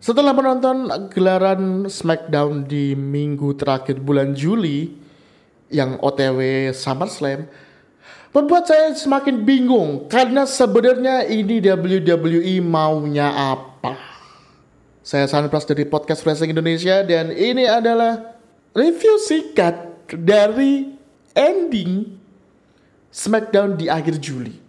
Setelah menonton gelaran SmackDown di minggu terakhir bulan Juli yang OTW SummerSlam, membuat saya semakin bingung karena sebenarnya ini WWE maunya apa. Saya Sanpras dari Podcast Wrestling Indonesia dan ini adalah review singkat dari ending SmackDown di akhir Juli.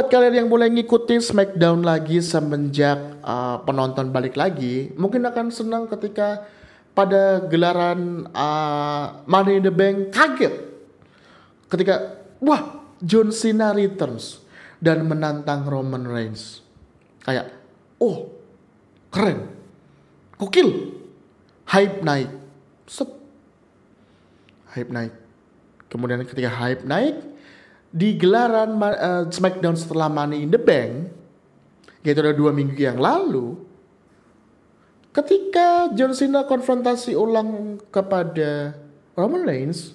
Buat kalian yang mulai ngikutin Smackdown lagi semenjak uh, penonton balik lagi, mungkin akan senang ketika pada gelaran uh, Money in the Bank kaget. Ketika wah John Cena returns dan menantang Roman Reigns. Kayak oh keren, kokil, hype naik, sep, hype naik. Kemudian ketika hype naik, di gelaran uh, SmackDown setelah Money in the Bank, yaitu ada dua minggu yang lalu, ketika John Cena konfrontasi ulang kepada Roman Reigns,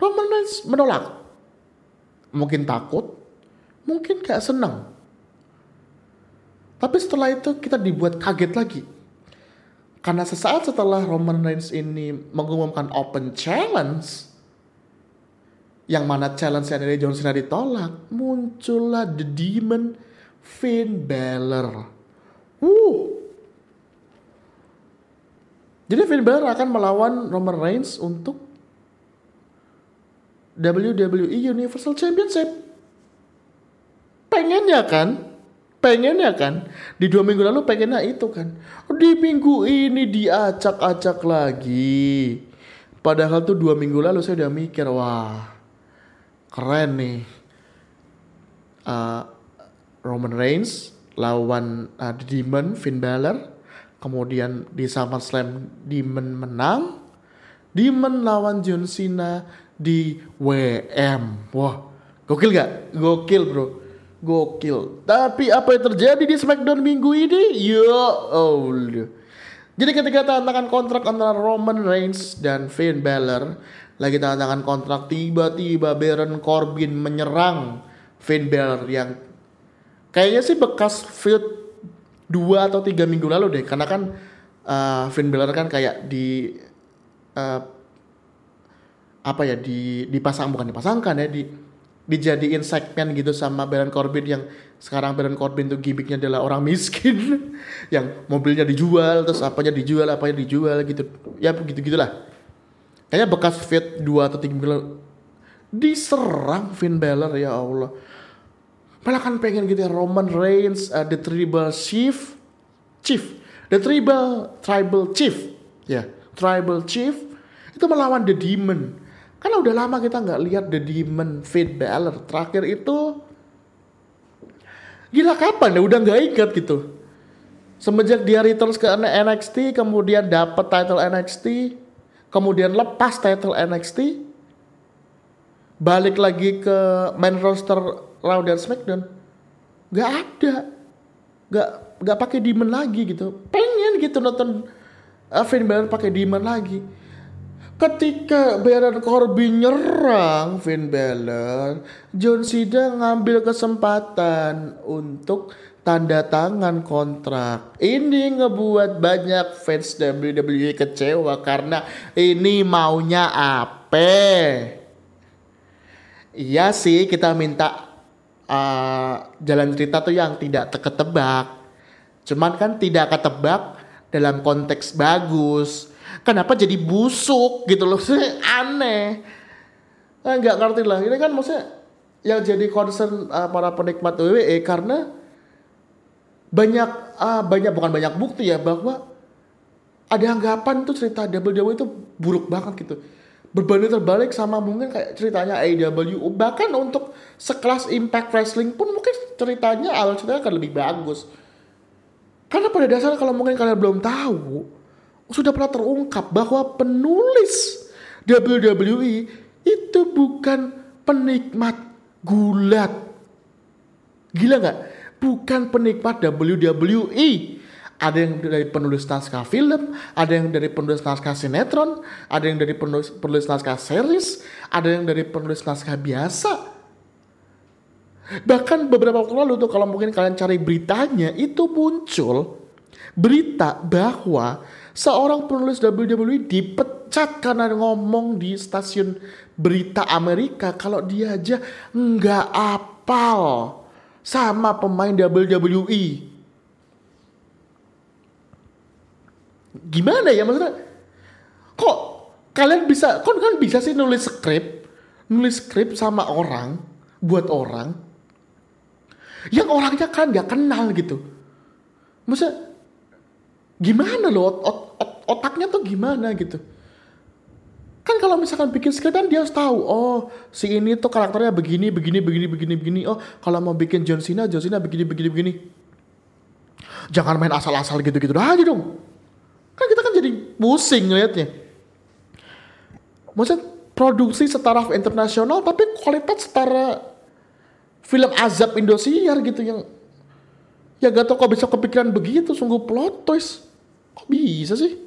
Roman Reigns menolak. Mungkin takut, mungkin gak senang. Tapi setelah itu kita dibuat kaget lagi. Karena sesaat setelah Roman Reigns ini mengumumkan open challenge, yang mana challenge dari John Cena ditolak, muncullah The Demon Finn Balor. Uh. Jadi Finn Balor akan melawan Roman Reigns untuk WWE Universal Championship. Pengennya kan? Pengennya kan? Di dua minggu lalu pengennya itu kan. Di minggu ini diacak-acak lagi. Padahal tuh dua minggu lalu saya udah mikir, wah keren nih. Uh, Roman Reigns lawan uh, The Demon Finn Balor. Kemudian di SummerSlam Demon menang. Demon lawan John Cena di WM wah gokil gak? gokil bro. Gokil. Tapi apa yang terjadi di SmackDown minggu ini? Ya Allah jadi ketika tantangan kontrak antara Roman Reigns dan Finn Balor lagi tanda tangan kontrak tiba-tiba Baron Corbin menyerang Finn Balor yang kayaknya sih bekas feud dua atau tiga minggu lalu deh. Karena kan uh, Finn Balor kan kayak di uh, apa ya di dipasang bukan dipasangkan ya di dijadiin segmen gitu sama Baron Corbin yang sekarang Baron Corbin tuh gimmicknya adalah orang miskin yang mobilnya dijual terus apanya dijual apanya dijual gitu. Ya begitu gitulah Kayaknya bekas fit 2 atau 3 minggu diserang Finn Balor ya Allah. Malah kan pengen gitu ya Roman Reigns, uh, the tribal chief, chief, the tribal tribal chief, ya, yeah, tribal chief itu melawan the demon. Karena udah lama kita nggak lihat the demon Finn Balor. Terakhir itu gila kapan ya udah nggak ingat gitu. Semenjak dia returns ke NXT kemudian dapat title NXT kemudian lepas title NXT, balik lagi ke main roster Raw dan SmackDown, gak ada, gak gak pakai demon lagi gitu. Pengen gitu nonton uh, Finn Balor pakai demon lagi. Ketika Baron Corbin nyerang Finn Balor, John Cena ngambil kesempatan untuk tanda tangan kontrak. Ini ngebuat banyak fans WWE kecewa karena ini maunya apa? Iya sih kita minta uh, jalan cerita tuh yang tidak ketebak. Cuman kan tidak ketebak dalam konteks bagus. Kenapa jadi busuk gitu loh? Aneh. Nggak ngerti lah. Ini kan maksudnya yang jadi concern uh, para penikmat WWE karena banyak ah, banyak bukan banyak bukti ya bahwa ada anggapan tuh cerita WWE itu buruk banget gitu. Berbanding terbalik sama mungkin kayak ceritanya AEW bahkan untuk sekelas Impact Wrestling pun mungkin ceritanya alur ceritanya akan lebih bagus. Karena pada dasarnya kalau mungkin kalian belum tahu sudah pernah terungkap bahwa penulis WWE itu bukan penikmat gulat. Gila nggak bukan penikmat WWE. ada yang dari penulis naskah film, ada yang dari penulis naskah sinetron, ada yang dari penulis, penulis naskah series, ada yang dari penulis naskah biasa. Bahkan beberapa waktu lalu tuh kalau mungkin kalian cari beritanya itu muncul berita bahwa seorang penulis WWE dipecat karena ngomong di stasiun berita Amerika kalau dia aja nggak apal sama pemain WWE. gimana ya maksudnya? Kok kalian bisa kok kan bisa sih nulis skrip nulis skrip sama orang buat orang yang orangnya kan nggak kenal gitu. Maksudnya gimana loh ot, ot, ot, otaknya tuh gimana gitu kalau misalkan bikin skrip kan dia harus tahu oh si ini tuh karakternya begini begini begini begini begini. Oh kalau mau bikin John Cena John Cena begini begini begini. Jangan main asal-asal gitu-gitu aja dong. Kan kita kan jadi pusing ngeliatnya. Maksudnya produksi setaraf internasional tapi kualitas setara film azab Indosiar gitu yang ya gak tau kok bisa kepikiran begitu sungguh plot twist. Kok bisa sih?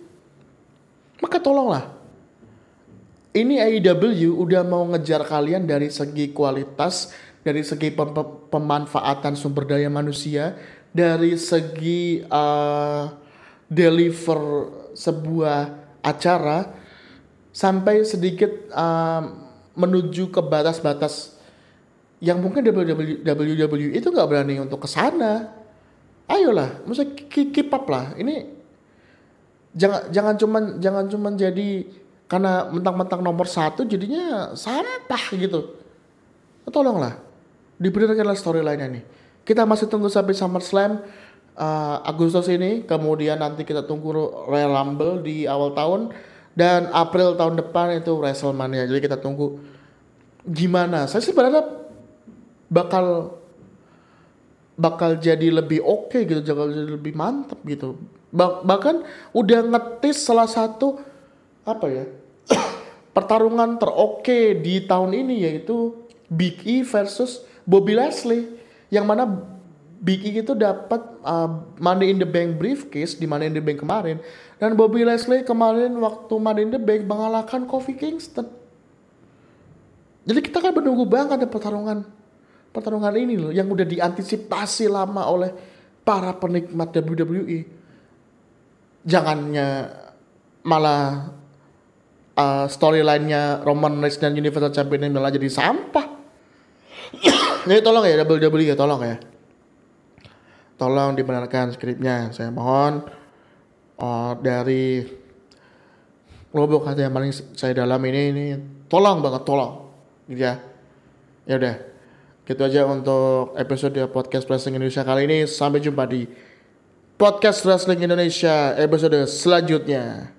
Maka tolonglah ini AEW udah mau ngejar kalian dari segi kualitas dari segi pem pemanfaatan sumber daya manusia dari segi uh, deliver sebuah acara sampai sedikit um, menuju ke batas-batas yang mungkin WWE itu nggak berani untuk ke sana. Ayolah, masa keep up lah. Ini jangan jangan cuman jangan cuman jadi karena mentang-mentang nomor satu jadinya sampah gitu. Tolonglah, dibenarkanlah storyline-nya nih. Kita masih tunggu sampai SummerSlam uh, Agustus ini, kemudian nanti kita tunggu Royal Rumble di awal tahun dan April tahun depan itu WrestleMania. Jadi kita tunggu gimana. Saya sih berharap bakal bakal jadi lebih oke okay gitu, bakal jadi lebih mantap gitu. Bah bahkan udah ngetis salah satu apa ya pertarungan teroke di tahun ini yaitu Big E versus Bobby Leslie yang mana Big E itu dapat uh, Money in the Bank briefcase di Money in the Bank kemarin dan Bobby Leslie kemarin waktu Money in the Bank mengalahkan Kofi Kingston. Jadi kita kan menunggu banget ada pertarungan pertarungan ini loh yang udah diantisipasi lama oleh para penikmat WWE. Jangannya malah uh, storyline-nya Roman Reigns dan Universal Champion malah jadi sampah. Jadi tolong ya WWE ya tolong ya. Tolong dibenarkan skripnya saya mohon. Uh, dari lubuk hati yang paling saya dalam ini ini tolong banget tolong. Gitu ya. Ya udah. Gitu aja untuk episode podcast wrestling Indonesia kali ini. Sampai jumpa di podcast wrestling Indonesia episode selanjutnya